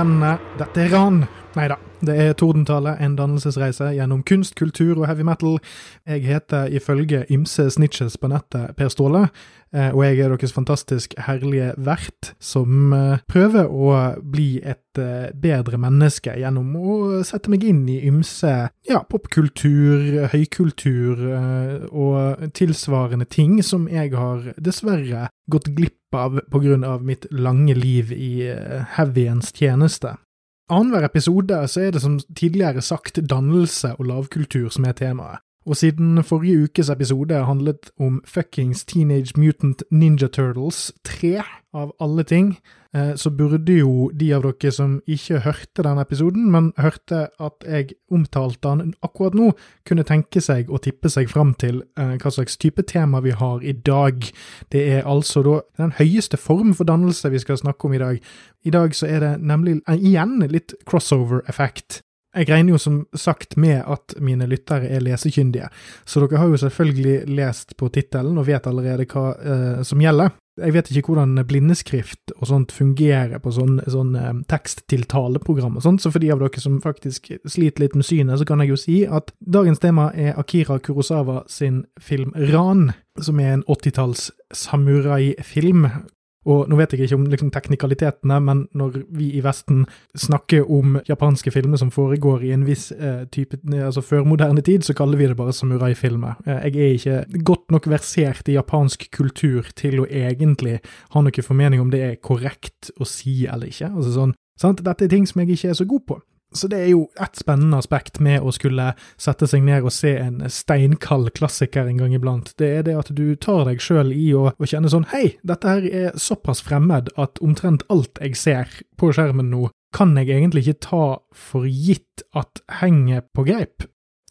Hendene, dette er ran! Nei da, det er Tordentale, en dannelsesreise gjennom kunst, kultur og heavy metal. Jeg heter ifølge ymse snitches på nettet Per Ståle, eh, og jeg er deres fantastisk herlige vert som eh, prøver å bli et eh, bedre menneske gjennom å sette meg inn i ymse ja, popkultur, høykultur og tilsvarende ting som jeg har dessverre gått glipp av av mitt lange liv i heavyens tjeneste. Annenhver episode så er det som tidligere sagt dannelse og lavkultur som er temaet. Og siden forrige ukes episode handlet om fuckings Teenage Mutant Ninja Turtles 3, av alle ting, eh, så burde jo de av dere som ikke hørte den episoden, men hørte at jeg omtalte den akkurat nå, kunne tenke seg å tippe seg fram til eh, hva slags type tema vi har i dag. Det er altså da den høyeste form for dannelse vi skal snakke om i dag. I dag så er det nemlig eh, igjen litt crossover-effekt. Jeg regner jo som sagt med at mine lyttere er lesekyndige, så dere har jo selvfølgelig lest på tittelen og vet allerede hva eh, som gjelder. Jeg vet ikke hvordan blindeskrift og sånt fungerer på sånn, sånn eh, tekst-til-tale-program og sånt, så for de av dere som faktisk sliter litt med synet, så kan jeg jo si at dagens tema er Akira Kurosawa sin film Ran, som er en 80-talls samurai-film og nå vet jeg ikke om liksom, teknikalitetene, men når vi i Vesten snakker om japanske filmer som foregår i en viss eh, type altså førmoderne tid, så kaller vi det bare samuraifilmer. Eh, jeg er ikke godt nok versert i japansk kultur til å egentlig ha noe formening om det er korrekt å si eller ikke. Altså sånn, sant? Dette er ting som jeg ikke er så god på. Så det er jo et spennende aspekt med å skulle sette seg ned og se en steinkald klassiker en gang iblant. Det er det at du tar deg sjøl i å, å kjenne sånn Hei, dette her er såpass fremmed at omtrent alt jeg ser på skjermen nå, kan jeg egentlig ikke ta for gitt at henger på greip.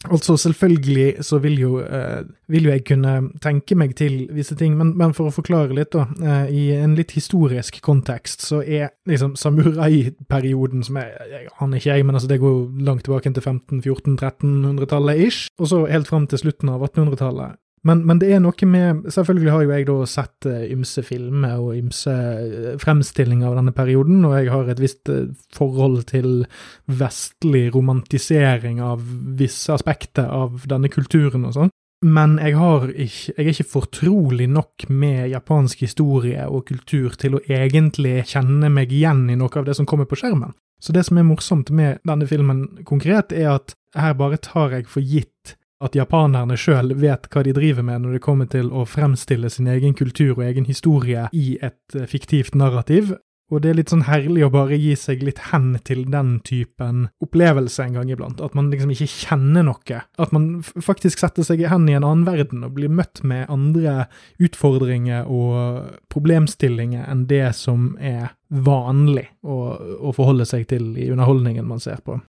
Altså, selvfølgelig så vil jo, eh, vil jo, jeg kunne tenke meg til visse ting, men, men for å forklare litt, da. Eh, I en litt historisk kontekst så er liksom samurai-perioden som er jeg aner ikke jeg, men altså det går langt tilbake til 15-14-1300-tallet ish, og så helt fram til slutten av 1800-tallet. Men, men, det er noe med Selvfølgelig har jo jeg da sett uh, ymse filmer og ymse uh, fremstillinger av denne perioden, og jeg har et visst uh, forhold til vestlig romantisering av visse aspekter av denne kulturen og sånn. Men jeg, ikke, jeg er ikke fortrolig nok med japansk historie og kultur til å egentlig kjenne meg igjen i noe av det som kommer på skjermen. Så det som er morsomt med denne filmen konkret, er at her bare tar jeg for gitt at japanerne sjøl vet hva de driver med når det kommer til å fremstille sin egen kultur og egen historie i et eh, fiktivt narrativ. Og det er litt sånn herlig å bare gi seg litt hen til den typen opplevelse en gang iblant. At man liksom ikke kjenner noe. At man faktisk setter seg hen i en annen verden og blir møtt med andre utfordringer og problemstillinger enn det som er vanlig å, å forholde seg til i underholdningen man ser på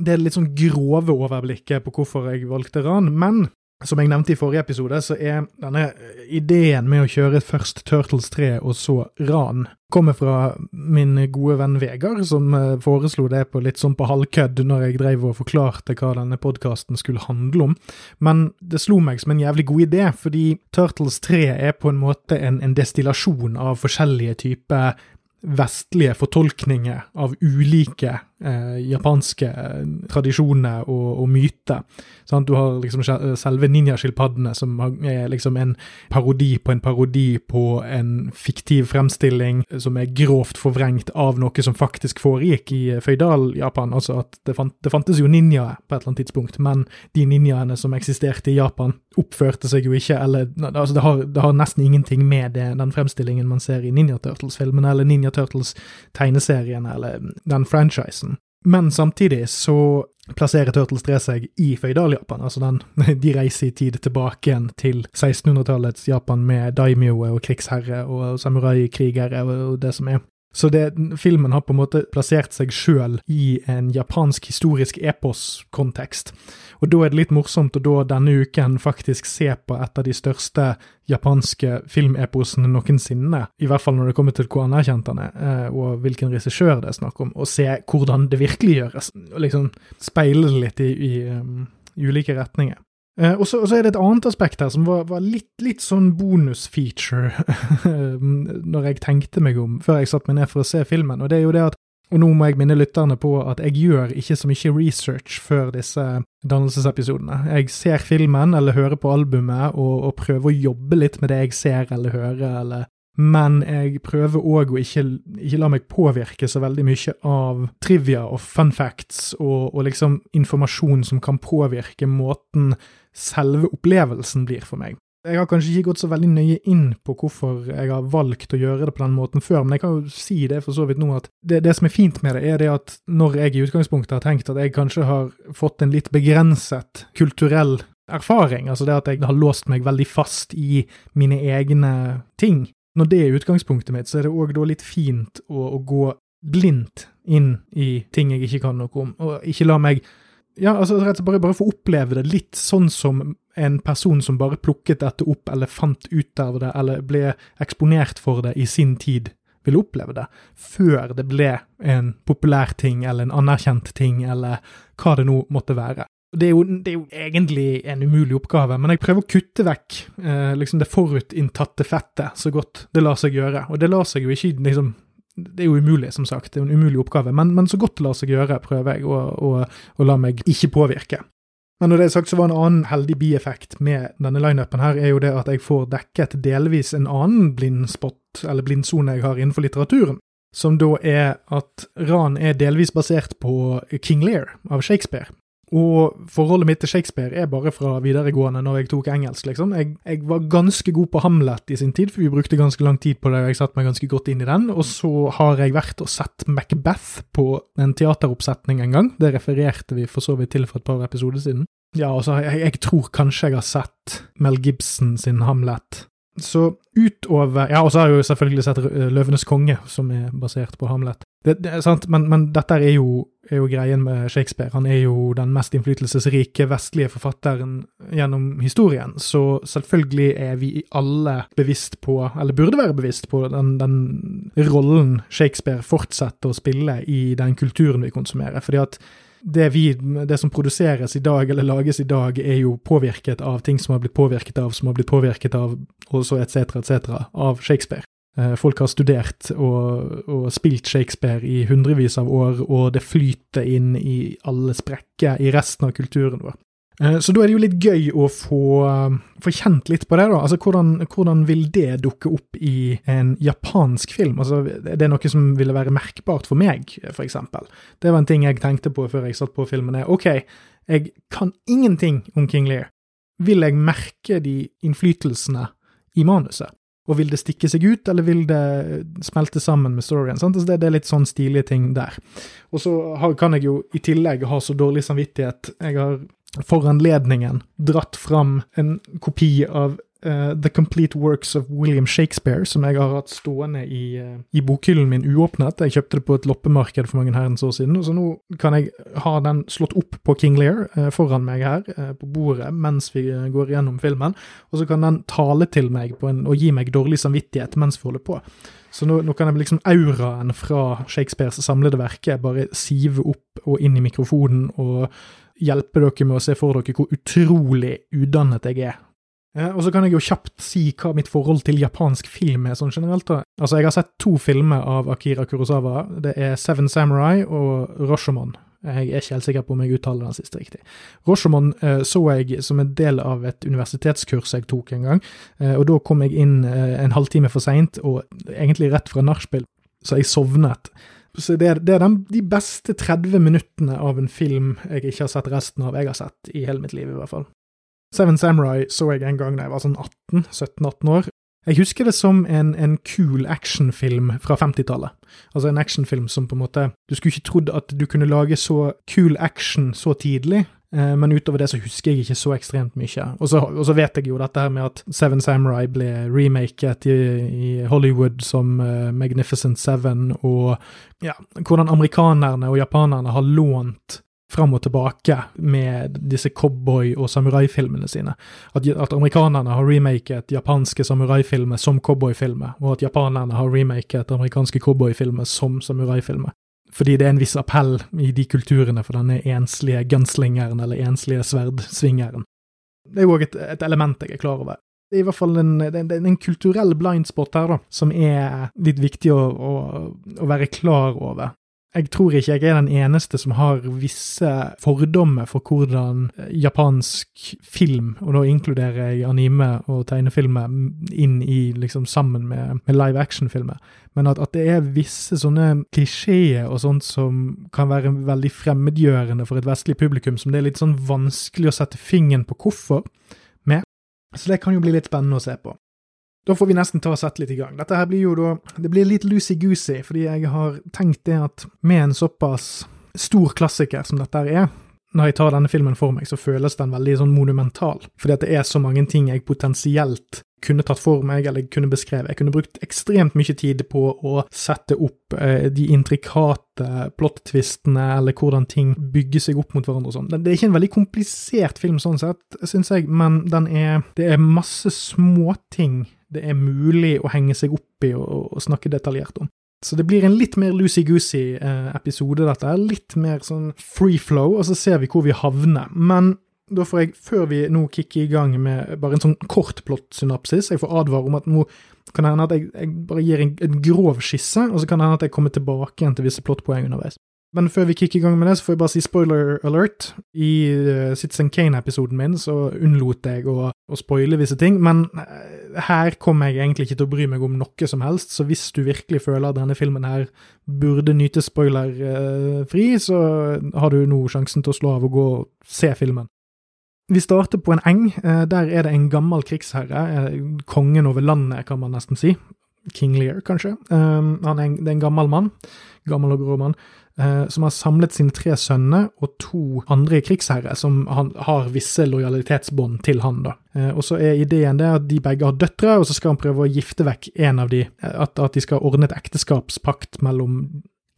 det litt sånn grove overblikket på hvorfor jeg valgte ran, men som jeg nevnte i forrige episode, så er denne ideen med å kjøre først Turtles 3 og så Ran kommer fra min gode venn Vegard, som eh, foreslo det på litt sånn på halvkødd når jeg drev og forklarte hva denne podkasten skulle handle om. Men det slo meg som en jævlig god idé, fordi Turtles 3 er på en måte en, en destillasjon av forskjellige typer vestlige fortolkninger av ulike eh, japanske tradisjoner og, og myter. Sant? du har liksom selve ninjaskilpaddene, som er liksom en parodi på en parodi på en fiktiv fremstilling som er grovt forvrengt av noe som faktisk foregikk i eh, føydal-Japan. Altså at det, fant, det, fantes jo ninjaer på et eller annet tidspunkt, men de ninjaene som eksisterte i Japan, oppførte seg jo ikke, eller altså det har, det har nesten ingenting med det, den fremstillingen man ser i Ninja Turtles-filmene, eller Ninja Turtles-tegneserien, eller den franchisen. Men samtidig så plasserer Turtles 3 seg i føydal-Japan. Altså den, de reiser i tid tilbake igjen til 1600-tallets Japan med daimyoer og krigsherre og samuraikrigere og det som er. Så det, filmen har på en måte plassert seg sjøl i en japansk historisk epos-kontekst. Og da er det litt morsomt å da denne uken faktisk se på et av de største japanske filmeposene noensinne, i hvert fall når det kommer til hvor anerkjent han er, eh, og hvilken regissør det er snakk om, og se hvordan det virkelig gjøres, og liksom speile det litt i, i i ulike retninger. Eh, og, så, er det et annet aspekt her som var, var litt, litt, sånn bonusfeature når jeg tenkte meg om før jeg satte meg ned for å se filmen, og det er jo det at Og nå må jeg minne lytterne på at jeg gjør ikke så mye research før disse dannelsesepisodene. Jeg ser filmen eller hører på albumet og, og prøver å jobbe litt med det jeg ser eller hører, eller men jeg prøver òg å ikke, ikke, la meg påvirke så veldig mye av trivia og fun facts og, og, liksom informasjon som kan påvirke måten selve opplevelsen blir for meg. Jeg har kanskje ikke gått så veldig nøye inn på hvorfor jeg har valgt å gjøre det på den måten før, men jeg kan jo si det for så vidt nå at det, det som er fint med det, er det at når jeg i utgangspunktet har tenkt at jeg kanskje har fått en litt begrenset kulturell erfaring, altså det at jeg har låst meg veldig fast i mine egne ting, når det er utgangspunktet mitt, så er det òg da litt fint å, å gå blindt inn i ting jeg ikke kan noe om, og ikke la meg ja, altså rett og slett bare, bare få oppleve det litt sånn som en person som bare plukket dette opp, eller fant ut av det, eller ble eksponert for det i sin tid, ville oppleve det, før det ble en populær ting, eller en anerkjent ting, eller hva det nå måtte være. Det er, jo, det er jo egentlig en umulig oppgave, men jeg prøver å kutte vekk eh, liksom det forutinntatte fettet så godt det lar seg gjøre. Og det lar seg jo ikke liksom det er jo umulig, som sagt. Det er jo en umulig oppgave. Men, men så godt det lar seg gjøre, prøver jeg å, å, å, la meg ikke påvirke. Men når det er sagt, så var en annen heldig bieffekt med denne lineupen her, er jo det at jeg får dekket delvis en annen blindspot, eller blindsone jeg har innenfor litteraturen. Som da er at Ran er delvis basert på King Lear av Shakespeare. Og forholdet mitt til Shakespeare er bare fra videregående, når jeg tok engelsk, liksom. Jeg, jeg, var ganske god på Hamlet i sin tid, for vi brukte ganske lang tid på det, og jeg satte meg ganske godt inn i den. Og så har jeg vært og sett Macbeth på en teateroppsetning en gang. Det refererte vi for så vidt til for et par episoder siden. Ja, altså, jeg, jeg tror kanskje jeg har sett Mel Gibson sin Hamlet. Så utover Ja, og så har jeg jo selvfølgelig sett Løvenes konge, som er basert på Hamlet. Det, det er sant, men, men dette er jo, er jo, greien med Shakespeare. Han er jo den mest innflytelsesrike vestlige forfatteren gjennom historien, så selvfølgelig er vi alle bevisst på, eller burde være bevisst på, den, den rollen Shakespeare fortsetter å spille i den kulturen vi konsumerer. fordi at det, vi, det som produseres i dag, eller lages i dag, er jo påvirket av ting som har blitt påvirket av, som har blitt påvirket av, og så etc., etc., av Shakespeare. Eh, folk har studert og, og, spilt Shakespeare i hundrevis av år, og det flyter inn i alle sprekker i resten av kulturen vår. Eh, så da er det jo litt gøy å få, eh, få kjent litt på det, da. Altså, hvordan, hvordan, vil det dukke opp i en japansk film? Altså, Er det noe som ville være merkbart for meg, eksempel. Det var en ting jeg tenkte på før jeg satt på filmen. Er, ok, jeg kan ingenting om King Lear. Vil jeg merke de innflytelsene i manuset? Og vil det stikke seg ut, eller vil det smelte sammen med storyen? Sant? Altså det, det, er litt sånn stilige ting der. Og så kan jeg jo i tillegg ha så dårlig samvittighet. Jeg har for anledningen dratt fram en kopi av uh, The Complete Works of William Shakespeare, som jeg har hatt stående i, uh, i bokhyllen min uåpnet. Jeg kjøpte det på et loppemarked for mange herrens år siden, og så nå kan jeg ha den slått opp på King Lear uh, foran meg her på bordet mens vi går gjennom filmen, og så kan den tale til meg en, og gi meg dårlig samvittighet mens vi holder på. Så nå, nå, kan jeg liksom auraen fra Shakespeares samlede verke bare sive opp og inn i mikrofonen og hjelpe dere med å se for dere hvor utrolig udannet jeg er Eh, og så kan jeg jo kjapt si hva mitt forhold til japansk film er sånn generelt. da. Altså, Jeg har sett to filmer av Akira Kurosawa. Det er Seven Samurai og Rashomon. Jeg er ikke helt sikker på om jeg uttaler den siste riktig. Rashomon eh, så jeg som en del av et universitetskurs jeg tok en gang, eh, og da kom jeg inn eh, en halvtime for seint, og egentlig rett fra nachspiel, så jeg sovnet. Så det det er den, de beste 30 minuttene av en film jeg ikke har sett resten av jeg har sett i hele mitt liv, i hvert fall. Seven Samurai så jeg en gang da jeg var sånn 18, 17-18 år. Jeg husker det som en, en cool actionfilm fra 50-tallet. Altså en actionfilm som på en måte Du skulle ikke trodd at du kunne lage så cool action så tidlig, men utover det så husker jeg ikke så ekstremt mye. Og så, og så vet jeg jo dette her med at Seven Samurai ble remaket i, i Hollywood som uh, Magnificent Seven, og ja, hvordan amerikanerne og japanerne har lånt fram og tilbake med disse cowboy- og samuraifilmene sine. At, at, amerikanerne har remaket japanske samuraifilmer som cowboyfilmer, og at japanerne har remaket amerikanske cowboyfilmer som samuraifilmer. Fordi det er en viss appell i de kulturene for denne enslige gunslingeren, eller enslige sverdsvingeren. Det er jo òg et, et, element jeg er klar over. Det er i hvert fall en, en, en kulturell blindspot her, da, som er litt viktig å, å, å være klar over. Jeg tror ikke jeg er den eneste som har visse fordommer for hvordan japansk film, og da inkluderer jeg anime og tegnefilmer inn i liksom sammen med, med live action-filmer, men at, at, det er visse sånne klisjeer og sånt som kan være veldig fremmedgjørende for et vestlig publikum, som det er litt sånn vanskelig å sette fingeren på hvorfor med. Så det kan jo bli litt spennende å se på. Da får vi nesten ta og sette litt i gang. Dette her blir jo da Det blir litt loosey-goosey, fordi jeg har tenkt det at med en såpass stor klassiker som dette her er, når jeg tar denne filmen for meg, så føles den veldig sånn monumental. Fordi at det er så mange ting jeg potensielt kunne tatt for meg, eller kunne beskrevet. Jeg kunne brukt ekstremt mye tid på å sette opp eh, de intrikate plot-tvistene, eller hvordan ting bygger seg opp mot hverandre og sånn. Det er ikke en veldig komplisert film sånn sett, syns jeg, men er Det er masse småting det er mulig å henge seg opp i og, og snakke detaljert om. Så det blir en litt mer loosey-goosey eh, episode, dette. Litt mer sånn free flow, og så ser vi hvor vi havner. Men da får jeg, før vi nå kicker i gang med bare en sånn kort plott-synapsis, jeg får advare om at nå kan det hende at jeg, jeg bare gir en, en, grov skisse, og så kan det hende at jeg kommer tilbake igjen til visse plottpoeng underveis. Men før vi kicker i gang med det, så får jeg bare si spoiler alert. I uh, Citizen Kane-episoden min så unnlot jeg å, å, spoile visse ting, men uh, her kommer jeg egentlig ikke til å bry meg om noe som helst, så hvis du virkelig føler at denne filmen her burde nyte spoiler-fri, uh, så har du nå sjansen til å slå av og gå og se filmen. Vi starter på en eng. Uh, der er det en gammel krigsherre, kongen over landet, kan man nesten si. King Lear, kanskje. Um, han er en, det er en gammel mann, gammel og grå mann, Eh, som har samlet sine tre sønner og to andre krigsherrer som har visse lojalitetsbånd til han. da. Eh, og så er ideen det at de begge har døtre, og så skal han prøve å gifte vekk en av de, eh, at, at de skal ordne et ekteskapspakt mellom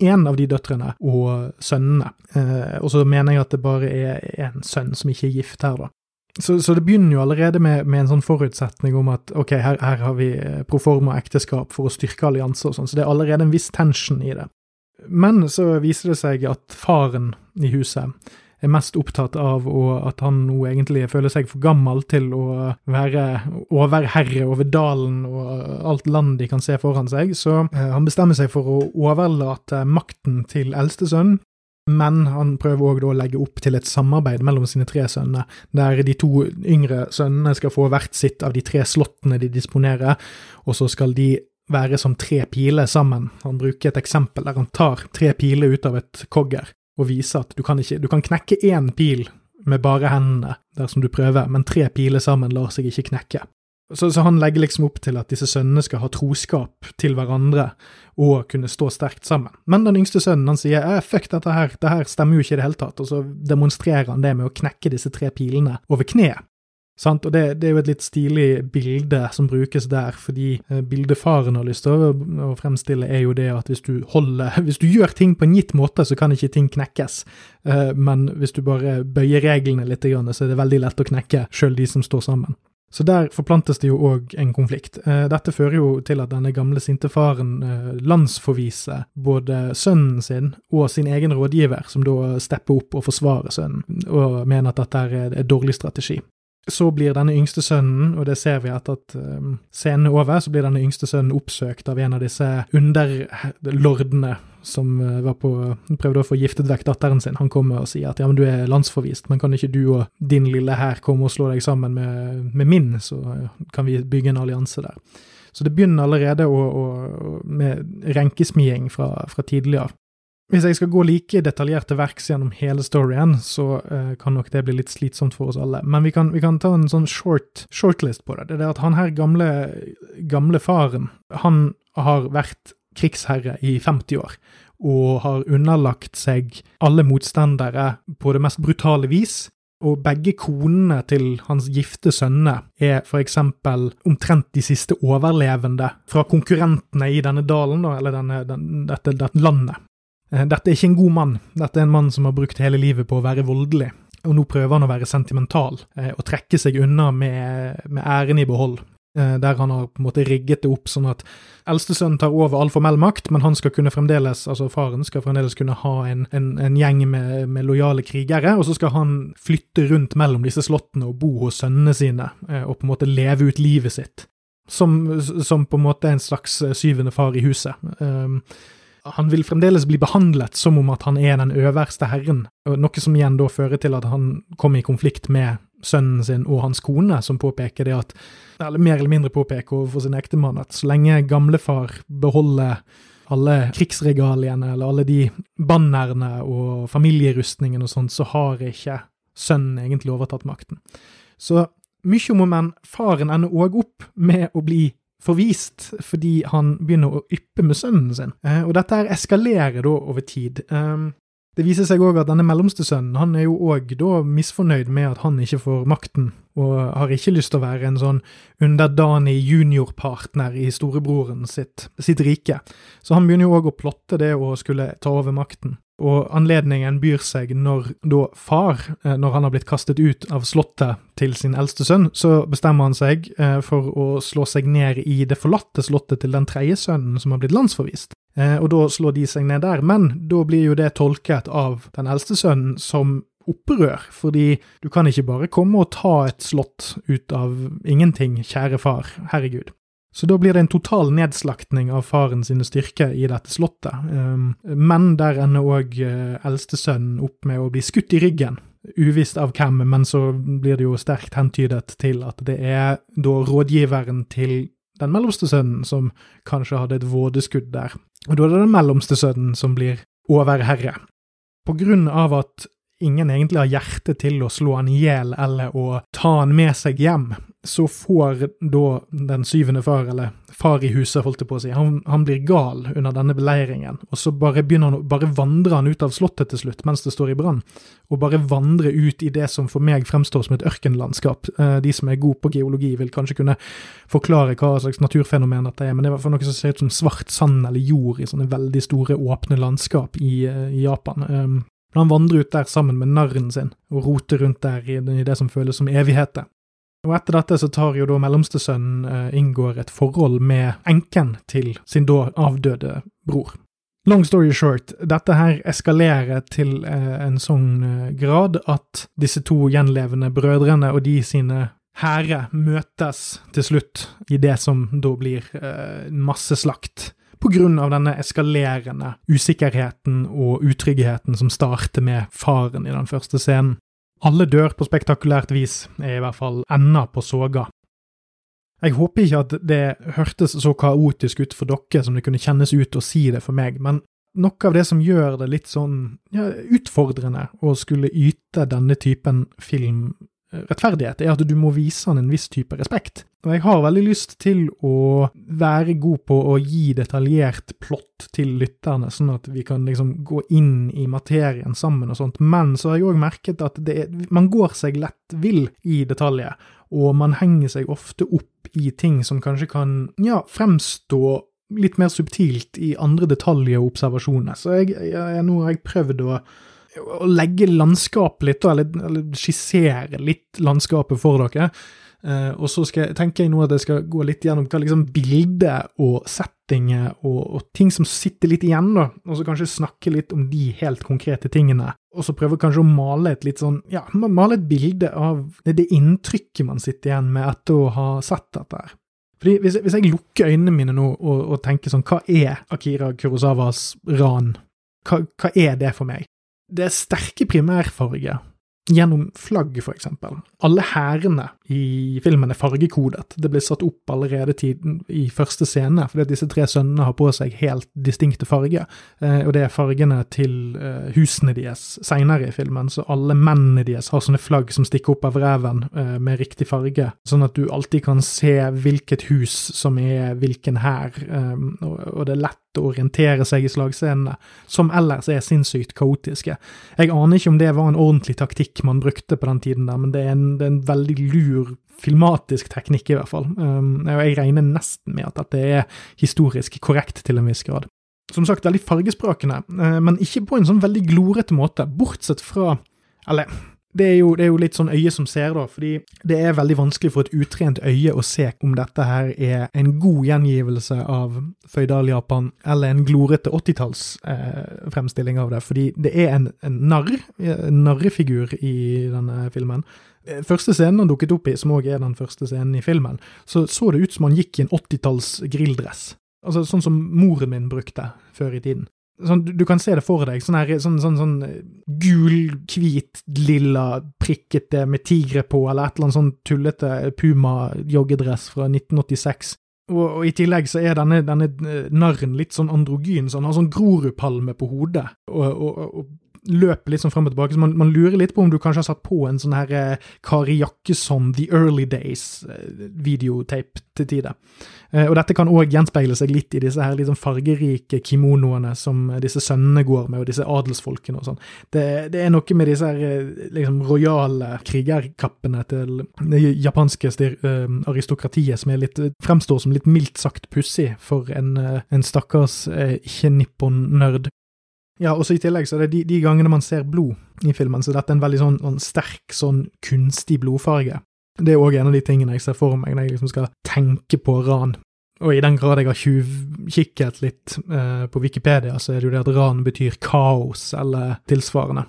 en av de døtrene og sønnene. Eh, og så mener jeg at det bare er en sønn som ikke er gift her, da. Så, så det begynner jo allerede med, med, en sånn forutsetning om at ok, her, her har vi proforma ekteskap for å styrke allianser og sånn, så det er allerede en viss tension i det. Men så viser det seg at faren i huset er mest opptatt av at han nå egentlig føler seg for gammel til å være overherre over dalen og alt land de kan se foran seg, så eh, han bestemmer seg for å overlate makten til eldstesønnen. Men han prøver òg å legge opp til et samarbeid mellom sine tre sønner, der de to yngre sønnene skal få hvert sitt av de tre slottene de disponerer, og så skal de være som tre piler sammen. Han bruker et eksempel der han tar tre piler ut av et kogger og viser at du kan, ikke, du kan knekke én pil med bare hendene dersom du prøver, men tre piler sammen lar seg ikke knekke. Så, så, han legger liksom opp til at disse sønnene skal ha troskap til hverandre og kunne stå sterkt sammen. Men den yngste sønnen han sier eh, fuck dette her, det her stemmer jo ikke i det hele tatt, og så demonstrerer han det med å knekke disse tre pilene over kneet. Sant? Og det, det, er jo et litt stilig bilde som brukes der, fordi eh, bildet faren har lyst til å, fremstille, er jo det at hvis du holder Hvis du gjør ting på en gitt måte, så kan ikke ting knekkes. Eh, men hvis du bare bøyer reglene litt, så er det veldig lett å knekke sjøl de som står sammen. Så der forplantes det jo òg en konflikt. Eh, dette fører jo til at denne gamle sinte faren landsforviser både sønnen sin og sin egen rådgiver, som da stepper opp og forsvarer sønnen, og mener at dette er dårlig strategi. Så blir denne yngste sønnen, og det ser vi etter at um, scenen er over, så blir denne yngste sønnen oppsøkt av en av disse underlordene som var på, prøvde å få giftet vekk datteren sin. Han kommer og sier at ja, men du er landsforvist, men kan ikke du og din lille hær komme og slå deg sammen med, med min, så kan vi bygge en allianse der. Så det begynner allerede å, å, med renkesmiing fra, fra tidligere. Hvis jeg skal gå like detaljert til verks gjennom hele storyen, så uh, kan nok det bli litt slitsomt for oss alle. Men vi kan, vi kan ta en sånn short, shortlist på det. Det er at han her gamle, gamle faren, han har vært krigsherre i 50 år. Og har underlagt seg alle motstandere på det mest brutale vis. Og begge konene til hans gifte sønner er for eksempel omtrent de siste overlevende fra konkurrentene i denne dalen, eller denne, den, dette, dette landet. Eh, dette er ikke en god mann, dette er en mann som har brukt hele livet på å være voldelig, og nå prøver han å være sentimental eh, og trekke seg unna med, med æren i behold. Eh, der han har på en måte rigget det opp sånn at eldstesønnen tar over all formell makt, men han skal kunne fremdeles, altså faren skal fremdeles kunne ha en, en, en gjeng med, med, lojale krigere, og så skal han flytte rundt mellom disse slottene og bo hos sønnene sine, og på en måte leve ut livet sitt. Som, som på en måte en slags syvende far i huset. Han vil fremdeles bli behandlet som om at han er den øverste herren, noe som igjen da fører til at han kommer i konflikt med sønnen sin og hans kone, som påpeker det at, eller mer eller mindre påpeker overfor sin ektemann, at så lenge gamlefar beholder alle krigsregaliene eller alle de bannerne og familierustningen og sånt, så har ikke sønnen egentlig overtatt makten. Så mye om men faren ender òg opp med å bli forvist fordi han begynner å yppe med sønnen sin. Eh, og dette her eskalerer da over tid. Um, det viser seg òg at denne mellomste sønnen han er jo òg da misfornøyd med at han ikke får makten, og har ikke lyst til å være en sånn underdanig juniorpartner i storebroren sitt, sitt rike. Så han begynner jo òg å plotte det å skulle ta over makten. Og anledningen byr seg når da far, eh, når han har blitt kastet ut av slottet til sin eldste sønn, så bestemmer han seg eh, for å slå seg ned i det forlatte slottet til den tredje sønnen som har blitt landsforvist. Eh, og da slår de seg ned der. Men da blir jo det tolket av den eldste sønnen som opprør, fordi du kan ikke bare komme og ta et slott ut av ingenting, kjære far, herregud. Så da blir det en total nedslaktning av faren sine styrker i dette slottet. Ehm, men der ender òg eh, eldstesønnen opp med å bli skutt i ryggen. Uvisst av hvem, men så blir det jo sterkt hentydet til at det er da rådgiveren til den mellomste sønnen som kanskje hadde et vådeskudd der. Og da er det den mellomste sønnen som blir overherre. På grunn av at ingen egentlig har hjerte til å slå han i hjel eller å ta han med seg hjem, så får da den syvende far, eller far i huset, holdt jeg på å si, han, han blir gal under denne beleiringen, og så bare han, bare vandrer han ut av slottet til slutt mens det står i brann, og bare vandrer ut i det som for meg fremstår som et ørkenlandskap. Eh, de som er gode på geologi, vil kanskje kunne forklare hva slags naturfenomen dette er, men det er i hvert fall noe som ser ut som svart sand eller jord i sånne veldig store, åpne landskap i, eh, i Japan. Um, han vandrer ut der sammen med narren sin, og roter rundt der i det som føles som evigheter. Og etter dette så tar jo da mellomstesønnen uh, inngår et forhold med enken til sin da avdøde bror. Long story short, dette her eskalerer til uh, en sånn uh, grad at disse to gjenlevende brødrene og de sine hære møtes til slutt i det som da blir masseslakt på grunn av denne eskalerende usikkerheten og utryggheten som starter med faren i den første scenen. Alle dør på spektakulært vis, er i hvert fall enda på soga. Jeg håper ikke at det hørtes så kaotisk ut for dere som det kunne kjennes ut å si det for meg, men noe av det som gjør det litt sånn ja, utfordrende å skulle yte denne typen film rettferdighet, er at du må vise han en viss type respekt. Og jeg har veldig lyst til å være god på å gi detaljert plott til lytterne, sånn at vi kan liksom gå inn i materien sammen og sånt, men så har jeg òg merket at er, man går seg lett vill i detaljer, og man henger seg ofte opp i ting som kanskje kan ja, fremstå litt mer subtilt i andre detaljer og observasjoner. Så jeg, jeg, nå har jeg prøvd å å legge landskapet litt, eller, eller, skissere litt landskapet for dere. Uh, og så skal, tenker jeg nå at jeg skal gå litt gjennom hva liksom bildet og settinger og, og, ting som sitter litt igjen, da, og så kanskje snakke litt om de helt konkrete tingene. Og så prøve kanskje å male et litt sånn, ja, male et bilde av det, det inntrykket man sitter igjen med etter å ha sett dette her. Fordi hvis, hvis jeg lukker øynene mine nå og, og, tenker sånn, hva er Akira Kurosawas ran? Hva, hva er det for meg? Det er sterke primærfarger gjennom flagg, for eksempel. Alle hærene i filmen er fargekodet. Det blir satt opp allerede tiden i første scene, fordi disse tre sønnene har på seg helt distinkte farger. Eh, og det er fargene til eh, husene deres seinere i filmen, så alle mennene deres har sånne flagg som stikker opp av reven eh, med riktig farge, sånn at du alltid kan se hvilket hus som er hvilken hær, og det er lett å orientere seg i slagscenene, som ellers er sinnssykt kaotiske. Jeg aner ikke om det var en ordentlig taktikk man brukte på den tiden der, men det er en, det er en veldig lur filmatisk teknikk, i hvert fall. Um, jeg regner nesten med at dette er historisk korrekt til en viss grad. Som sagt, veldig fargesprakende, uh, men ikke på en sånn veldig glorete måte, bortsett fra Eller det er, jo, det er, jo, litt sånn øye som ser, da, fordi det er veldig vanskelig for et utrent øye å se om dette her er en god gjengivelse av Føydal-Japan, eller en glorete 80-tallsfremstilling eh, av det. Fordi det er en, en narr, en narrefigur i denne filmen. Eh, første scenen han dukket opp i, som òg er den første scenen i filmen, så så det ut som han gikk i en 80-talls grilldress. Altså sånn som moren min brukte før i tiden. Sånn, du, kan se det for deg. Sånn, her, sånn, sånn, sånn eh, gul, hvit, lilla, prikkete med tigre på, eller et eller annet sånn tullete Puma-joggedress fra 1986. Og, og, i tillegg så er denne, denne eh, narren litt sånn androgyn, så han har sånn Grorudpalme på hodet. Og, og, og løper litt sånn frem og tilbake, så man, man, lurer litt på om du kanskje har satt på en sånn her eh, Kari Jakkesson The Early Days-videotape eh, til tider. Eh, og dette kan òg gjenspeile seg litt i disse her sånn fargerike kimonoene som disse sønnene går med, og disse adelsfolkene og sånn. Det, det, er noe med disse her eh, liksom rojale krigerkappene til det japanske uh, aristokratiet som litt, fremstår som litt mildt sagt pussig for en, en stakkars ikke-nippon-nerd. Ja, og så i tillegg så er det de, de, gangene man ser blod i filmen, så dette er en veldig sånn, sånn sterk, sånn kunstig blodfarge. Det er òg en av de tingene jeg ser for meg når jeg liksom skal tenke på ran. Og i den grad jeg har tjuvkikket litt eh, på Wikipedia, så er det jo det at ran betyr kaos, eller tilsvarende.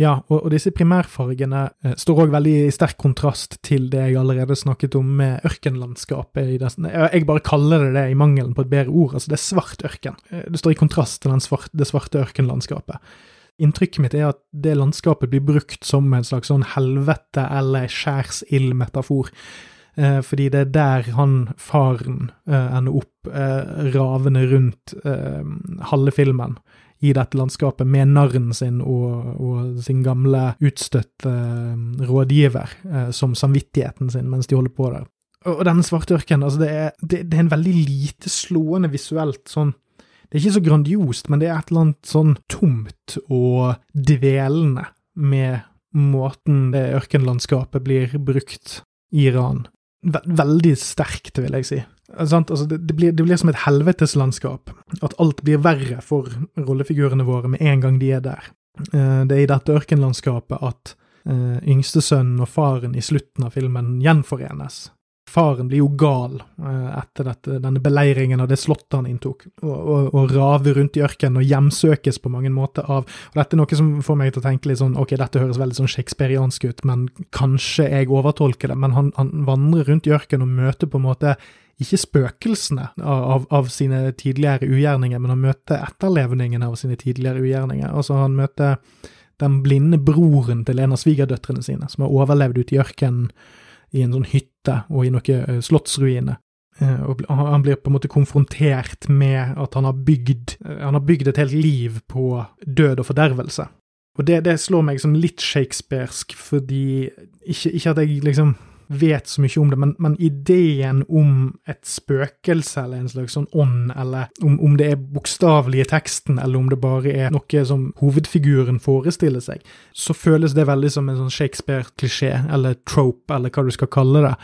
Ja, og, og disse primærfargene eh, står òg veldig i sterk kontrast til det jeg allerede snakket om med ørkenlandskapet. Jeg bare kaller det det i mangelen på et bedre ord. altså Det er svart ørken. Eh, det står i kontrast til svart, det svarte ørkenlandskapet. Inntrykket mitt er at det landskapet blir brukt som en slags sånn helvete- eller skjærsild-metafor. Eh, fordi det er der han, faren, eh, ender opp eh, ravende rundt halve filmen i dette landskapet med narren sin og, og sin gamle utstøtte uh, rådgiver uh, som samvittigheten sin mens de holder på der. Og denne svarte ørkenen, altså det er, det, det er en veldig lite slående visuelt sånn Det er ikke så grandiost, men det er et eller annet sånn tomt og dvelende med måten det ørkenlandskapet blir brukt i Iran. Veldig sterkt, vil jeg si. Altså, det, det, blir, det, blir, som et helveteslandskap. At alt blir verre for rollefigurene våre med en gang de er der. Eh, det er i dette ørkenlandskapet at uh, yngstesønnen og faren i slutten av filmen gjenforenes. Faren blir jo gal uh, etter dette, denne beleiringen av det slottet han inntok, og, og, og raver rundt i ørkenen og hjemsøkes på mange måter av og Dette er noe som får meg til å tenke litt sånn ok, dette høres veldig sånn shakespeariansk ut, men kanskje jeg overtolker det. Men han, han vandrer rundt i ørkenen og møter på en måte ikke spøkelsene av, av, sine tidligere ugjerninger, men han møter etterlevningene av sine tidligere ugjerninger. Altså, han møter den blinde broren til en av svigerdøtrene sine, som har overlevd ute i ørkenen i en sånn hytte og i noen eh, slottsruiner. Eh, og han blir på en måte konfrontert med at han har bygd, eh, han har bygd et helt liv på død og fordervelse. Og det, det slår meg som litt shakespearsk, fordi ikke, ikke at jeg liksom vet så mye om det, men, men, ideen om et spøkelse eller en slags sånn ånd, eller om, om det er bokstavelig i teksten, eller om det bare er noe som hovedfiguren forestiller seg, så føles det veldig som en sånn Shakespeare-klisjé, eller trope, eller hva du skal kalle det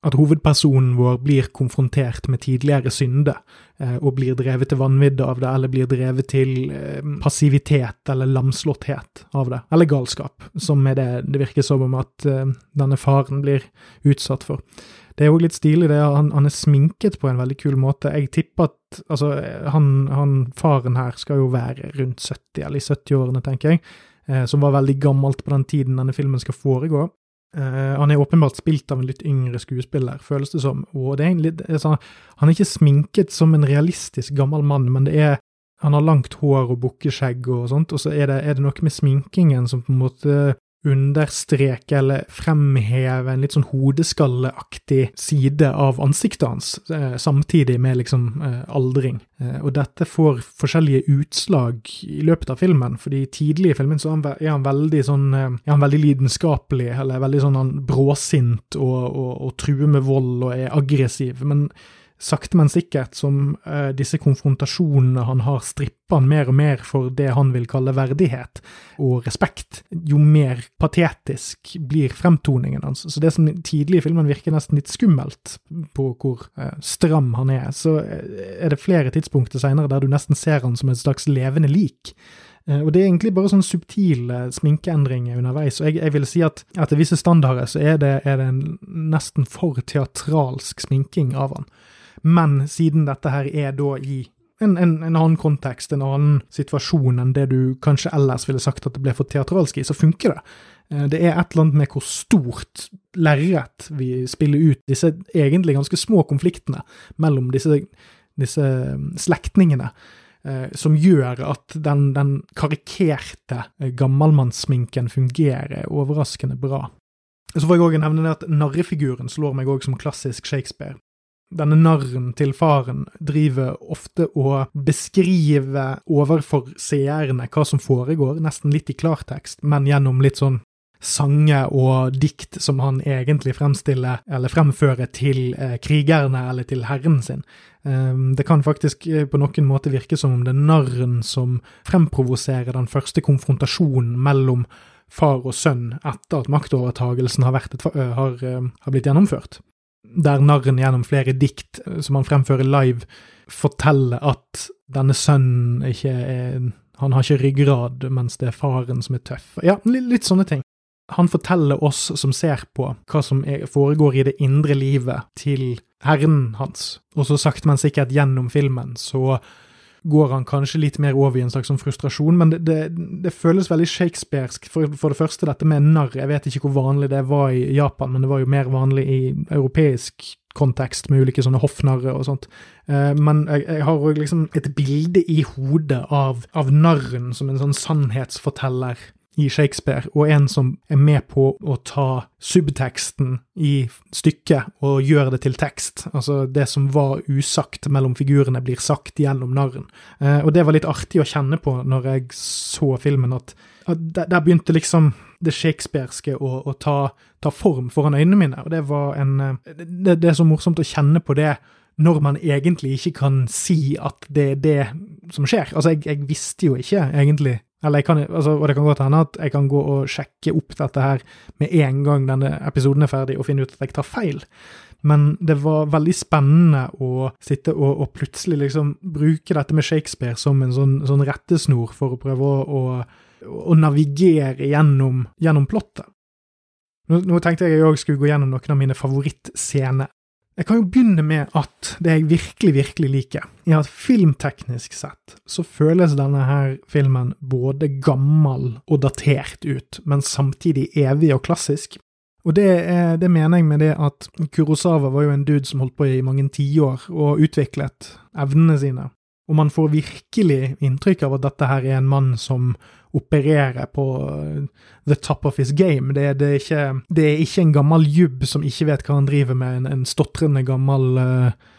at hovedpersonen vår blir konfrontert med tidligere synder, eh, og blir drevet til vanvidde av det, eller blir drevet til eh, passivitet eller lamslåtthet av det, eller galskap, som er det det virker som om at eh, denne faren blir utsatt for. Det er jo litt stilig, det. Han, han er sminket på en veldig kul måte. Jeg tipper at altså, han, han faren her skal jo være rundt 70, eller i 70-årene, tenker jeg, som var veldig gammelt på den tiden denne filmen skal foregå. Uh, han er åpenbart spilt av en litt yngre skuespiller, føles det som. Og det er egentlig, altså, han er ikke sminket som en realistisk gammel mann, men det er Han har langt hår og bukkeskjegg og sånt, og så er det, er det noe med sminkingen som på en måte understreke eller fremheve en litt sånn hodeskalleaktig side av ansiktet hans, eh, samtidig med liksom eh, aldring. Eh, og dette får forskjellige utslag i løpet av filmen, fordi tidlig i filmen så er han veldig sånn er han veldig lidenskapelig, eller veldig sånn han bråsint og, og, og truer med vold og er aggressiv. men sakte, men sikkert, som uh, disse konfrontasjonene han har, strippa han mer og mer for det han vil kalle verdighet og respekt, jo mer patetisk blir fremtoningen hans. Så det som tidlig i filmen virker nesten litt skummelt, på hvor uh, stram han er, så uh, er det flere tidspunkter seinere der du nesten ser han som et slags levende lik. Og det er egentlig bare sånne subtile sminkeendringer underveis. Og jeg, jeg vil si at etter visse standarder så er det, er det en nesten for teatralsk sminking av han. Men siden dette her er da i en, en, en, annen kontekst, en annen situasjon enn det du kanskje ellers ville sagt at det ble for teatralsk i, så funker det. Eh, det er et eller annet med hvor stort lerret vi spiller ut disse egentlig ganske små konfliktene mellom disse, disse mm, slektningene. eh, som gjør at den, den karikerte eh, gammelmannssminken fungerer overraskende bra. Så får jeg òg nevne det at narrefiguren slår meg òg som klassisk Shakespeare. Denne narren til faren driver ofte å beskrive overfor seerne hva som foregår, nesten litt i klartekst, men gjennom litt sånn sanger og dikt som han egentlig fremstiller eller fremfører til eh, krigerne eller til herren sin. Um, det kan faktisk eh, på noen måte virke som om det er narren som fremprovoserer den første konfrontasjonen mellom far og sønn etter at maktovertagelsen har, et, har, har blitt gjennomført. Der narren gjennom flere dikt som han fremfører live, forteller at denne sønnen ikke er Han har ikke ryggrad, mens det er faren som er tøff. Ja, litt, sånne ting. Han forteller oss som ser på, hva som foregår i det indre livet til herren hans, og så sakte, men sikkert gjennom filmen så går han kanskje litt mer over i en slags sånn frustrasjon, men det, det, det føles veldig shakespearsk. For, for, det første, dette med narr. Jeg vet ikke hvor vanlig det var i Japan, men det var jo mer vanlig i europeisk kontekst, med ulike sånne hoffnarre og sånt. Eh, men jeg, jeg har òg liksom et bilde i hodet av, av narren som en sånn sannhetsforteller i Shakespeare, og en som er med på å ta subteksten i stykket og gjøre det til tekst. Altså det som var usagt mellom figurene, blir sagt gjennom narren. Eh, og det var litt artig å kjenne på når jeg så filmen, at, at der begynte liksom det shakespearske å, å ta, ta, form foran øynene mine, og det var en eh, det, det er så morsomt å kjenne på det når man egentlig ikke kan si at det er det som skjer. Altså, jeg, jeg visste jo ikke egentlig eller jeg kan, altså, og det kan godt hende at jeg kan gå og sjekke opp dette her med en gang denne episoden er ferdig, og finne ut at jeg tar feil. Men det var veldig spennende å sitte og, og plutselig liksom bruke dette med Shakespeare som en sånn, sånn rettesnor for å prøve å, å, å navigere gjennom, gjennom plottet. Nå, nå, tenkte jeg jeg òg skulle gå gjennom noen av mine favorittscener jeg kan jo begynne med at det jeg virkelig, virkelig liker, er at filmteknisk sett så føles denne her filmen både gammel og datert ut, men samtidig evig og klassisk. Og det, det mener jeg med det at Kurosawa var jo en dude som holdt på i mange tiår og utviklet evnene sine. Og man får virkelig inntrykk av at dette her er en mann som opererer på uh, the top of his game. Det, det, er, ikke, det er, ikke, en gammel jubb som ikke vet hva han driver med, en, en stotrende gammel uh,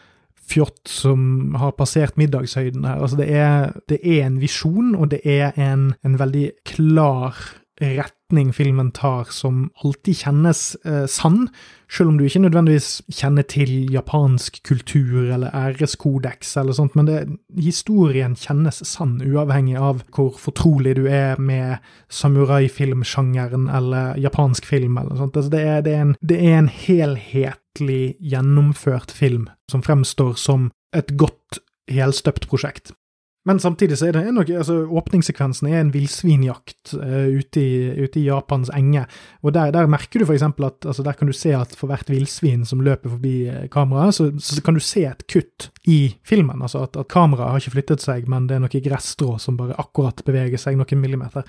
fjott som har passert middagshøyden her. Altså, det er, det er en visjon, og det er en, en veldig klar retning filmen tar som alltid kjennes eh, sann, selv om du ikke nødvendigvis kjenner til japansk kultur eller æreskodeks eller sånt, men det, historien kjennes sann, uavhengig av hvor fortrolig du er med samuraifilmsjangeren eller japansk film eller sånt. Altså, det, er, det, er en, det er en helhetlig gjennomført film som fremstår som et godt helstøpt prosjekt. Men samtidig så er det noe, altså åpningssekvensen er en villsvinjakt uh, ute, ute, i Japans enge. Og der, der merker du f.eks. at altså der kan du se at for hvert villsvin som løper forbi uh, kameraet, så, så, kan du se et kutt i filmen. Altså at, at kameraet har ikke flyttet seg, men det er noe gressstrå som bare akkurat beveger seg noen millimeter.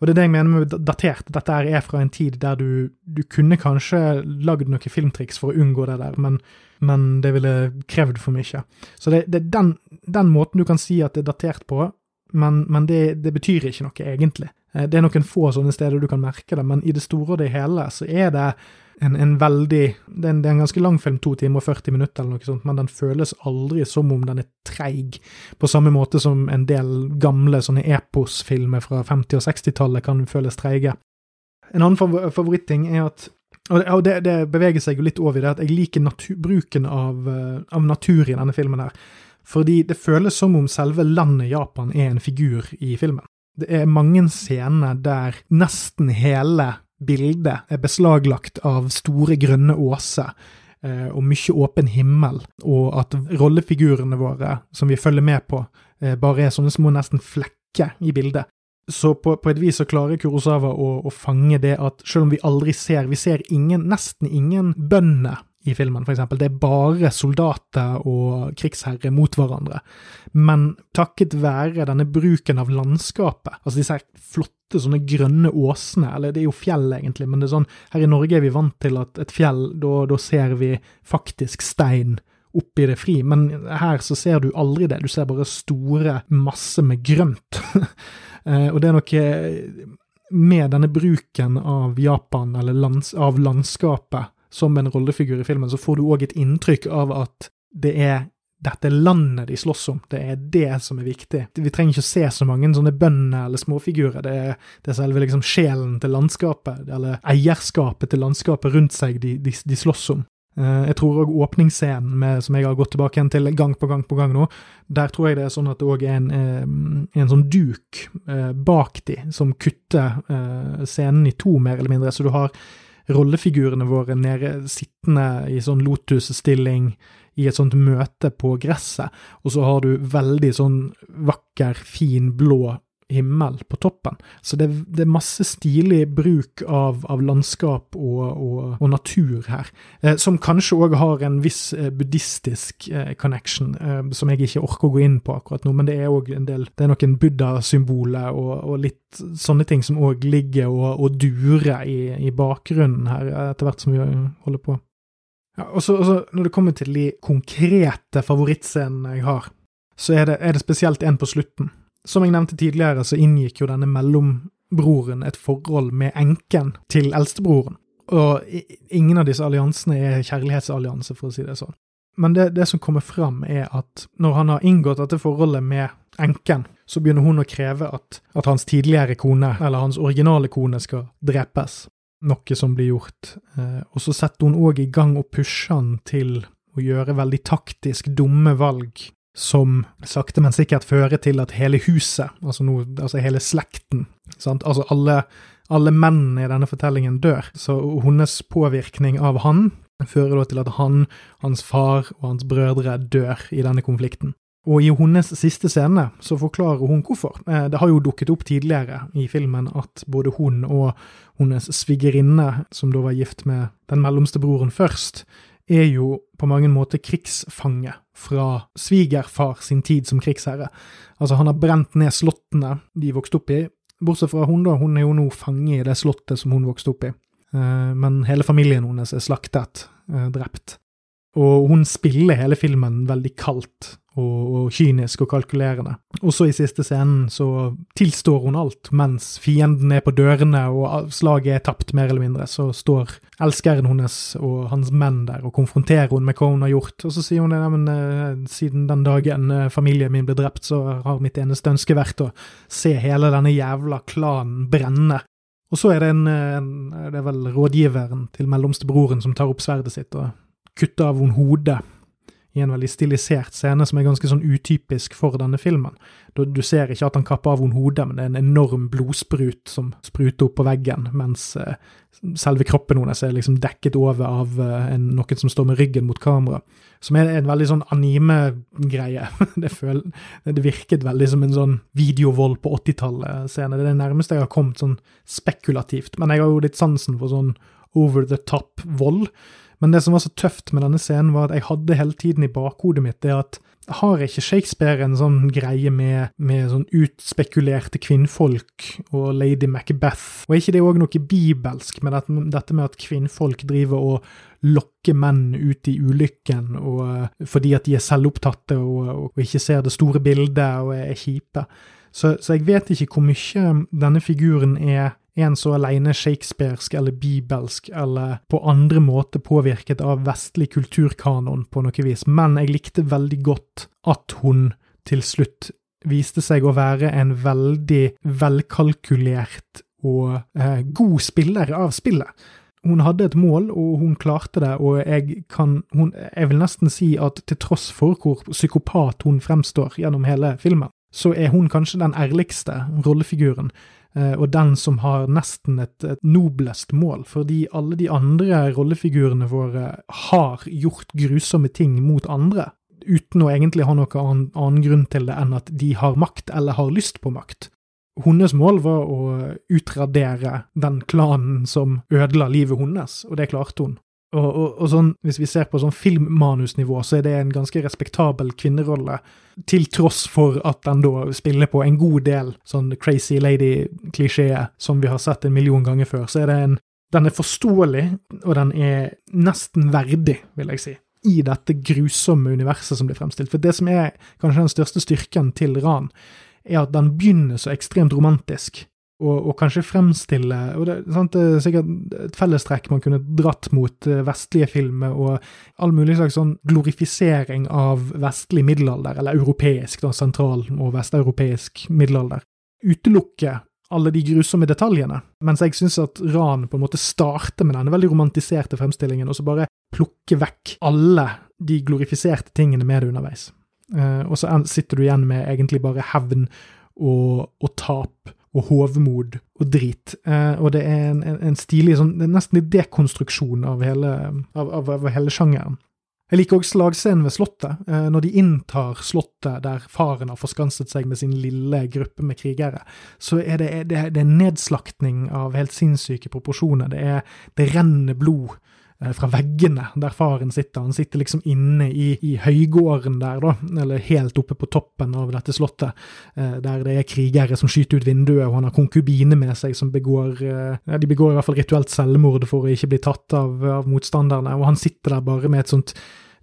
Og det er det jeg mener med datert. Dette er fra en tid der du, du kunne kanskje lagd noen filmtriks for å unngå det der, men men det ville krevd for mye. Så det, det er den, den, måten du kan si at det er datert på, men, men det, det, betyr ikke noe, egentlig. Eh, det er noen få sånne steder du kan merke det, men i det store og det hele så er det en, en veldig det er en, det er en, ganske lang film, to timer og 40 minutter, eller noe sånt, men den føles aldri som om den er treig, på samme måte som en del gamle sånne eposfilmer fra 50- og 60-tallet kan føles treige. En annen favoritting er at og det, det, beveger seg jo litt over i det at jeg liker natur, bruken av, eh, av, natur i denne filmen her. Fordi det føles som om selve landet Japan er en figur i filmen. Det er mange scener der nesten hele bildet er beslaglagt av store, grønne åser eh, og mye åpen himmel, og at rollefigurene våre, som vi følger med på, eh, bare er sånne små nesten flekker i bildet. Så på, på, et vis så klarer Kurosawa å, å, fange det at selv om vi aldri ser Vi ser ingen, nesten ingen bønder i filmen, for eksempel. Det er bare soldater og krigsherrer mot hverandre. Men takket være denne bruken av landskapet, altså disse her flotte sånne grønne åsene, eller det er jo fjell egentlig, men det er sånn, her i Norge er vi vant til at et fjell, da, ser vi faktisk stein opp i det fri, men her så ser du aldri det. Du ser bare store masser med grønt. Eh, og det er noe med denne bruken av Japan, eller lands, av landskapet, som en rollefigur i filmen, så får du òg et inntrykk av at det er dette landet de slåss om. Det er det som er viktig. Vi trenger ikke å se så mange sånne bønder eller småfigurer. Det er, det er selve liksom sjelen til landskapet, eller eierskapet til landskapet rundt seg de, de, de slåss om. Uh, jeg tror òg åpningsscenen, med, som jeg har gått tilbake igjen til gang på gang på gang nå, der tror jeg det er sånn at det òg er en, uh, en, sånn duk uh, bak de, som kutter scenen i to, mer eller mindre. Så du har rollefigurene våre nede sittende i sånn lotusstilling i et sånt møte på gresset, og så har du veldig sånn vakker, fin, blå himmel på toppen. Så det, det er masse stilig bruk av, av landskap og, og, og, natur her, eh, som kanskje òg har en viss eh, buddhistisk eh, connection, eh, som jeg ikke orker å gå inn på akkurat nå, men det er òg en del Det er noen buddha-symboler og, og, litt sånne ting som òg ligger og, durer i, i bakgrunnen her, etter hvert som vi holder på. Ja, og så Når det kommer til de konkrete favorittscenene jeg har, så er det, er det spesielt en på slutten. Som jeg nevnte tidligere, så inngikk jo denne mellombroren et forhold med enken til eldstebroren. Og ingen av disse alliansene er kjærlighetsallianse, for å si det sånn. Men det, det som kommer fram, er at når han har inngått dette forholdet med enken, så begynner hun å kreve at, at hans tidligere kone, eller hans originale kone, skal drepes noe som blir gjort. Eh, og så setter hun òg i gang og pusher han til å gjøre veldig taktisk dumme valg, som sakte, men sikkert fører til at hele huset, altså, no, altså hele slekten, sant? altså alle, alle mennene i denne fortellingen dør. Så hennes påvirkning av han fører da til at han, hans far og hans brødre dør i denne konflikten. Og i hennes siste scene så forklarer hun hvorfor. Eh, det har jo dukket opp tidligere i filmen at både hun og hennes svigerinne, som da var gift med den mellomste broren først, er jo på mange måter krigsfange fra svigerfar sin tid som krigsherre. Altså, han har brent ned slottene de vokste opp i, bortsett fra hun, da. Hun er jo nå fange i det slottet som hun vokste opp i. Eh, men hele familien hennes er slaktet, eh, drept. Og hun spiller hele filmen veldig kaldt og, og, kynisk og kalkulerende. Også i siste scenen så tilstår hun alt, mens fienden er på dørene og slaget er tapt, mer eller mindre. Så står elskeren hennes og hans menn der og konfronterer hun med hva hun har gjort. Og så sier hun at eh, siden den dagen eh, familien min ble drept, så har mitt eneste ønske vært å se hele denne jævla klanen brenne. Og så er det en, en det er vel rådgiveren til mellomstebroren som tar opp sverdet sitt og kutter av henne hodet i en veldig stilisert scene som er ganske sånn utypisk for denne filmen. Du, du ser ikke at han kapper av henne hodet, men det er en enorm blodsprut som spruter opp på veggen, mens uh, selve kroppen hennes er liksom dekket over av uh, en, noen som står med ryggen mot kamera. Som er en veldig sånn anime-greie. det, det, virket veldig som en sånn videovold på 80-tallet-scene. Det er det nærmeste jeg har kommet sånn spekulativt. Men jeg har jo litt sansen for sånn over the top-vold. Men det som var så tøft med denne scenen, var at jeg hadde hele tiden i bakhodet mitt det at har ikke Shakespeare en sånn greie med, med sånn utspekulerte kvinnfolk og lady Macbeth? Og er ikke det òg noe bibelsk med dette, dette, med at kvinnfolk driver og lokker menn ut i ulykken og, fordi at de er selvopptatte og, og ikke ser det store bildet og er kjipe? Så, så jeg vet ikke hvor mye denne figuren er en så alene shakespearsk eller bibelsk eller på andre måter påvirket av vestlig kulturkanon på noe vis, men jeg likte veldig godt at hun til slutt viste seg å være en veldig velkalkulert og eh, god spiller av spillet. Hun hadde et mål, og hun klarte det, og jeg kan hun, Jeg vil nesten si at til tross for hvor psykopat hun fremstår gjennom hele filmen, så er hun kanskje den ærligste rollefiguren. Eh, og den som har nesten et, et, noblest mål, fordi alle de andre rollefigurene våre har gjort grusomme ting mot andre, uten å egentlig ha noen annen, annen grunn til det enn at de har makt eller har lyst på makt. Hennes mål var å utradere den klanen som ødela livet hennes, og det klarte hun. Og, og, og, sånn, Hvis vi ser på sånn filmmanusnivå, så er det en ganske respektabel kvinnerolle, til tross for at den da spiller på en god del sånn crazy lady-klisjeer som vi har sett en million ganger før. Så er det en Den er forståelig, og den er nesten verdig, vil jeg si. i dette grusomme universet som blir fremstilt. For det som er kanskje den største styrken til Ran, er at den begynner så ekstremt romantisk. Og, og kanskje fremstille og det, sant, det, er sikkert et fellestrekk man kunne dratt mot eh, vestlige filmer og all mulig slags sånn glorifisering av vestlig middelalder, eller europeisk, da, sentral- og vesteuropeisk middelalder. Utelukke alle de grusomme detaljene, mens jeg syns at Ran på en måte starter med denne veldig romantiserte fremstillingen, og så bare plukker vekk alle de glorifiserte tingene med det underveis. Uh, og så sitter du igjen med egentlig bare hevn og, og tap og hovmod og drit. Eh, og det er en, en, en stilig sånn, nesten en dekonstruksjon av hele, av, av, av hele sjangeren. Jeg liker også slagscenen ved Slottet, eh, når de inntar Slottet der faren har forskanset seg med sin lille gruppe med krigere. Så er det, det, det er nedslaktning av helt sinnssyke proporsjoner. Det, er, det renner blod fra veggene der faren sitter. Han sitter liksom inne i, i høygården der, da, eller helt oppe på toppen av dette slottet, eh, der det er krigere som skyter ut vinduet, og han har konkubine med seg som begår ja, De begår i hvert fall rituelt selvmord for å ikke bli tatt av, av motstanderne, og han sitter der bare med et sånt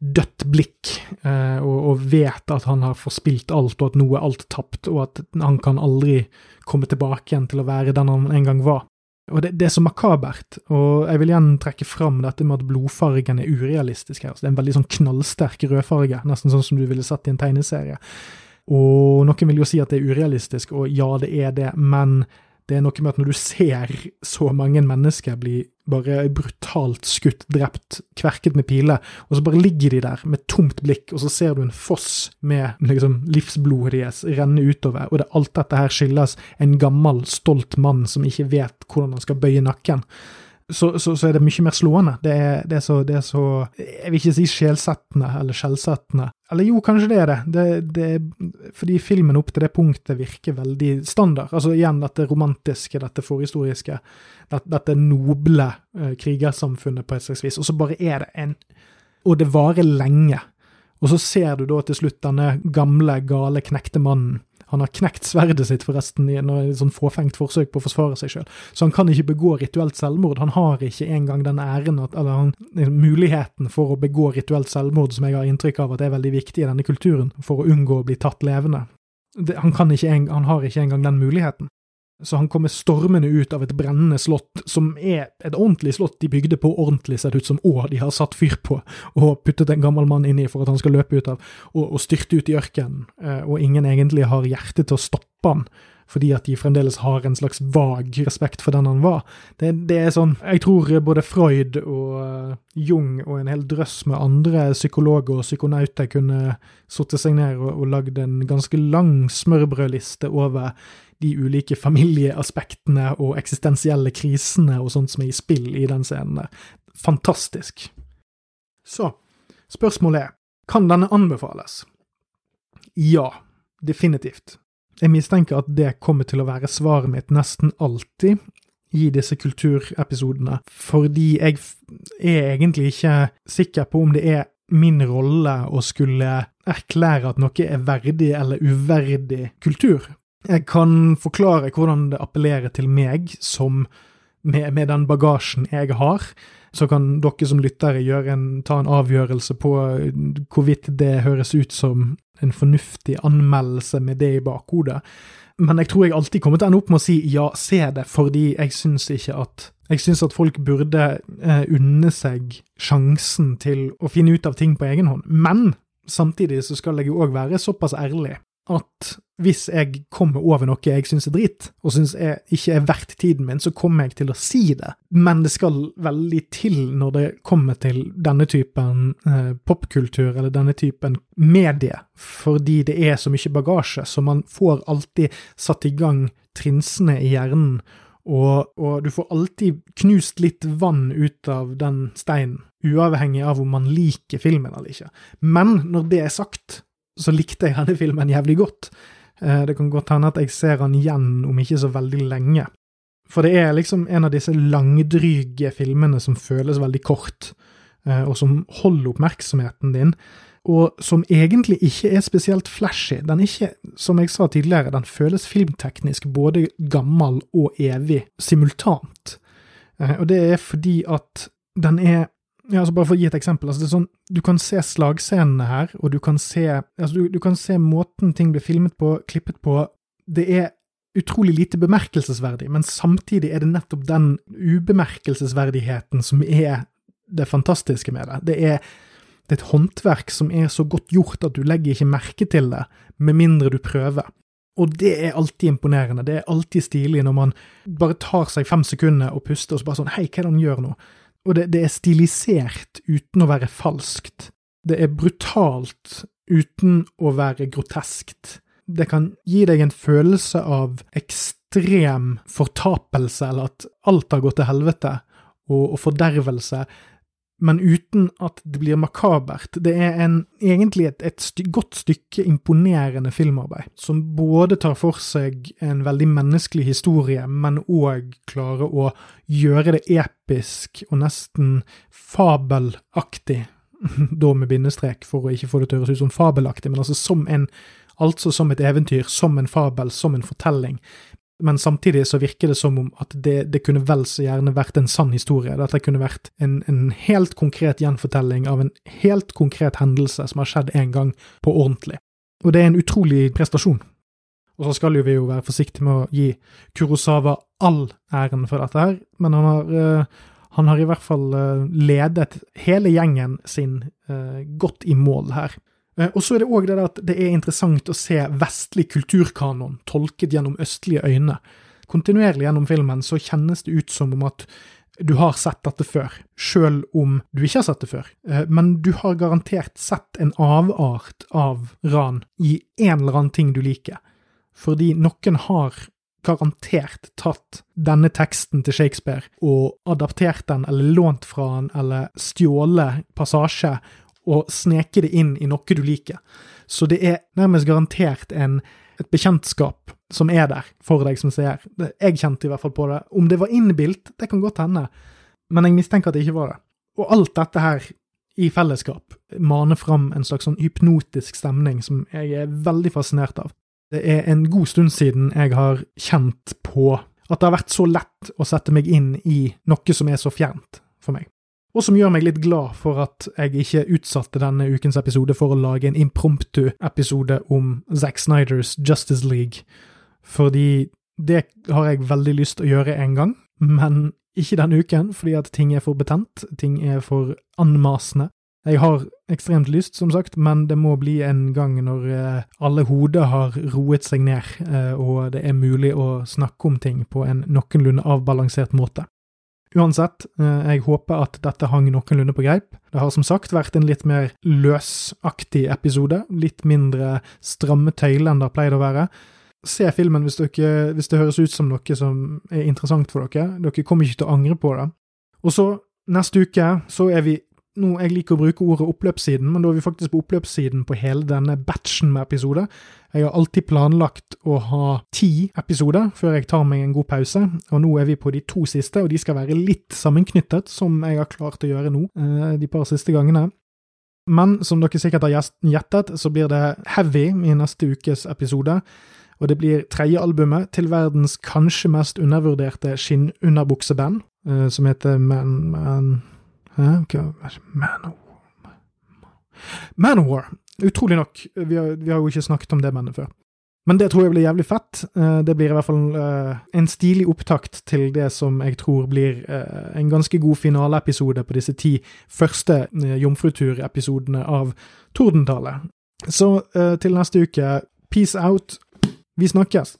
dødt blikk eh, og, og, vet at han har forspilt alt, og at noe er alt tapt, og at han kan aldri komme tilbake igjen til å være den han en gang var. Og det, det er så makabert, og jeg vil igjen trekke fram dette med at blodfargen er urealistisk her. Altså, det er en veldig sånn knallsterk rødfarge, nesten sånn som du ville sett i en tegneserie. Og noen vil jo si at det er urealistisk, og ja, det er det, men det er noe med at når du ser så mange mennesker bli bare brutalt skutt, drept, kverket med piler, og så bare ligger de der med tomt blikk, og så ser du en foss med liksom livsblodet deres renne utover, og det, alt dette her skyldes en gammel, stolt mann som ikke vet hvordan han skal bøye nakken så, så, så, er det mye mer slående. Det er, det, er så, det er, så, Jeg vil ikke si sjelsettende eller skjellsettende. Eller jo, kanskje det er det. det. Fordi filmen opp til det punktet virker veldig standard. Altså igjen dette romantiske, dette forhistoriske, dette, dette noble uh, krigersamfunnet på et slags vis. Og så bare er det en Og det varer lenge. Og så ser du da til slutt denne gamle, gale, knekte mannen han har knekt sverdet sitt forresten i et sånn fåfengt forsøk på å forsvare seg sjøl. Så han kan ikke begå rituelt selvmord. Han har ikke engang den æren at, eller han, muligheten for å begå rituelt selvmord, som jeg har inntrykk av at er veldig viktig i denne kulturen, for å unngå å bli tatt levende. Det, han, ikke, han har ikke engang den muligheten. Så han kommer stormende ut av et brennende slott, som er et ordentlig slott de bygde på ordentlig, ser det ut som, og de har satt fyr på og puttet en gammel mann inni for at han skal løpe ut av, og, og styrte ut i ørkenen, eh, og ingen egentlig har hjerte til å stoppe han fordi at de fremdeles har en slags vag respekt for den han var. Det, det er sånn Jeg tror både Freud og uh, Jung og en hel drøss med andre psykologer og psykonauter kunne satt seg ned og, og lagd en ganske lang smørbrødliste over de ulike familieaspektene og eksistensielle krisene og sånt som er i spill i den scenen der. Fantastisk. Så, spørsmålet er, kan denne anbefales? Ja, definitivt. Jeg mistenker at det kommer til å være svaret mitt nesten alltid i disse kulturepisodene, fordi jeg er egentlig ikke sikker på om det er min rolle å skulle erklære at noe er verdig eller uverdig kultur. Jeg kan forklare hvordan det appellerer til meg som med, med, den bagasjen jeg har. Så kan dere som lyttere en, ta en avgjørelse på hvorvidt det høres ut som en fornuftig anmeldelse med det i bakhodet. Men jeg tror jeg alltid kommer til å ende opp med å si ja, se det, fordi jeg syns ikke at jeg syns at folk burde eh, unne seg sjansen til å finne ut av ting på egen hånd. Men samtidig så skal jeg jo òg være såpass ærlig at hvis jeg kommer over noe jeg syns er dritt, og syns ikke er verdt tiden min, så kommer jeg til å si det. Men det skal veldig til når det kommer til denne typen eh, popkultur, eller denne typen medie, fordi det er så mye bagasje, så man får alltid satt i gang trinsene i hjernen. Og, og du får alltid knust litt vann ut av den steinen, uavhengig av om man liker filmen eller ikke. Men når det er sagt, så likte jeg denne filmen jævlig godt. Eh, det kan godt hende at jeg ser han igjen om ikke så veldig lenge. For det er liksom en av disse langdryge filmene som føles veldig kort, eh, og som holder oppmerksomheten din, og som egentlig ikke er spesielt flashy. Den ikke, som jeg sa tidligere, den føles filmteknisk både gammel og evig simultant. Eh, og det er fordi at den er Ja, altså Bare for å gi et eksempel. altså sånn, Du kan se slagscenene her, og du kan se altså du, du kan se måten ting blir filmet på, klippet på. Det er utrolig lite bemerkelsesverdig, men samtidig er det nettopp den ubemerkelsesverdigheten som er det fantastiske med det. Det er, det er et håndverk som er så godt gjort at du legger ikke merke til det, med mindre du prøver. Og det er alltid imponerende. Det er alltid stilig når man bare tar seg fem sekunder og puster, og så bare sånn Hei, hva er det han gjør nå? Og det, det er stilisert uten å være falskt. Det er brutalt uten å være groteskt. Det kan gi deg en følelse av ekstrem fortapelse, eller at alt har gått til helvete, og, og fordervelse, men uten at det blir makabert. Det er en, egentlig et, et sty godt stykke imponerende filmarbeid, som både tar for seg en veldig menneskelig historie, men òg klarer å gjøre det episk og nesten fabelaktig, da med bindestrek, for å ikke få det til å høres ut som fabelaktig, men altså som en Altså som et eventyr, som en fabel, som en fortelling, men samtidig så virker det som om at det, det kunne vel så gjerne vært en sann historie. Dette kunne vært en, en, helt konkret gjenfortelling av en helt konkret hendelse som har skjedd en gang, på ordentlig. Og det er en utrolig prestasjon. Og så skal jo vi jo være forsiktige med å gi Kurosawa all æren for dette her, men han har, uh, han har i hvert fall uh, ledet hele gjengen sin uh, godt i mål her. Eh, og så er det òg det at det er interessant å se vestlig kulturkanon tolket gjennom østlige øyne. Kontinuerlig gjennom filmen så kjennes det ut som om at du har sett dette før, sjøl om du ikke har sett det før. Eh, men du har garantert sett en avart av ran i en eller annen ting du liker. Fordi noen har garantert tatt denne teksten til Shakespeare og adaptert den, eller lånt fra han, eller stjålet passasje og sneke det inn i noe du liker. Så det er nærmest garantert en, et bekjentskap som er der for deg som seer. Jeg kjente i hvert fall på det. Om det var innbilt, det kan godt hende, men jeg mistenker at det ikke var det. Og alt dette her i fellesskap maner fram en slags sånn hypnotisk stemning som jeg er veldig fascinert av. Det er en god stund siden jeg har kjent på at det har vært så lett å sette meg inn i noe som er så fjernt for meg og som gjør meg litt glad for at jeg ikke utsatte denne ukens episode for å lage en impromptu-episode om Zack Snyders Justice League, fordi det har jeg veldig lyst til å gjøre en gang, men ikke denne uken, fordi at ting er for betent, ting er for anmasende. Jeg har ekstremt lyst, som sagt, men det må bli en gang når eh, alle hoder har roet seg ned, eh, og det er mulig å snakke om ting på en noenlunde avbalansert måte. Uansett, eh, jeg håper at dette hang noenlunde på greip. Det har som sagt vært en litt mer løsaktig episode, litt mindre stramme tøyler enn det har pleid å være. Se filmen hvis, dere, hvis, det høres ut som noe som er interessant for dere. Dere kommer ikke til å angre på det. Og så, neste uke, så er vi nå, Jeg liker å bruke ordet oppløpssiden, men da er vi faktisk på oppløpssiden på hele denne batchen med episoder. Jeg har alltid planlagt å ha ti episoder før jeg tar meg en god pause, og nå er vi på de to siste, og de skal være litt sammenknyttet, som jeg har klart å gjøre nå, eh, de par siste gangene. Men som dere sikkert har gjettet, så blir det heavy i neste ukes episode. Og det blir tredje albumet til verdens kanskje mest undervurderte skinnunderbukseband, eh, som heter Man... Man Manowar. Utrolig nok. Vi har, vi har, jo ikke snakket om det bandet før. Men det tror jeg blir jævlig fett. Eh, det blir i hvert fall eh, en stilig opptakt til det som jeg tror blir eh, en ganske god finaleepisode på disse ti første jomfruturepisodene av Tordentale. Så til neste uke, peace out. Vi snakkes!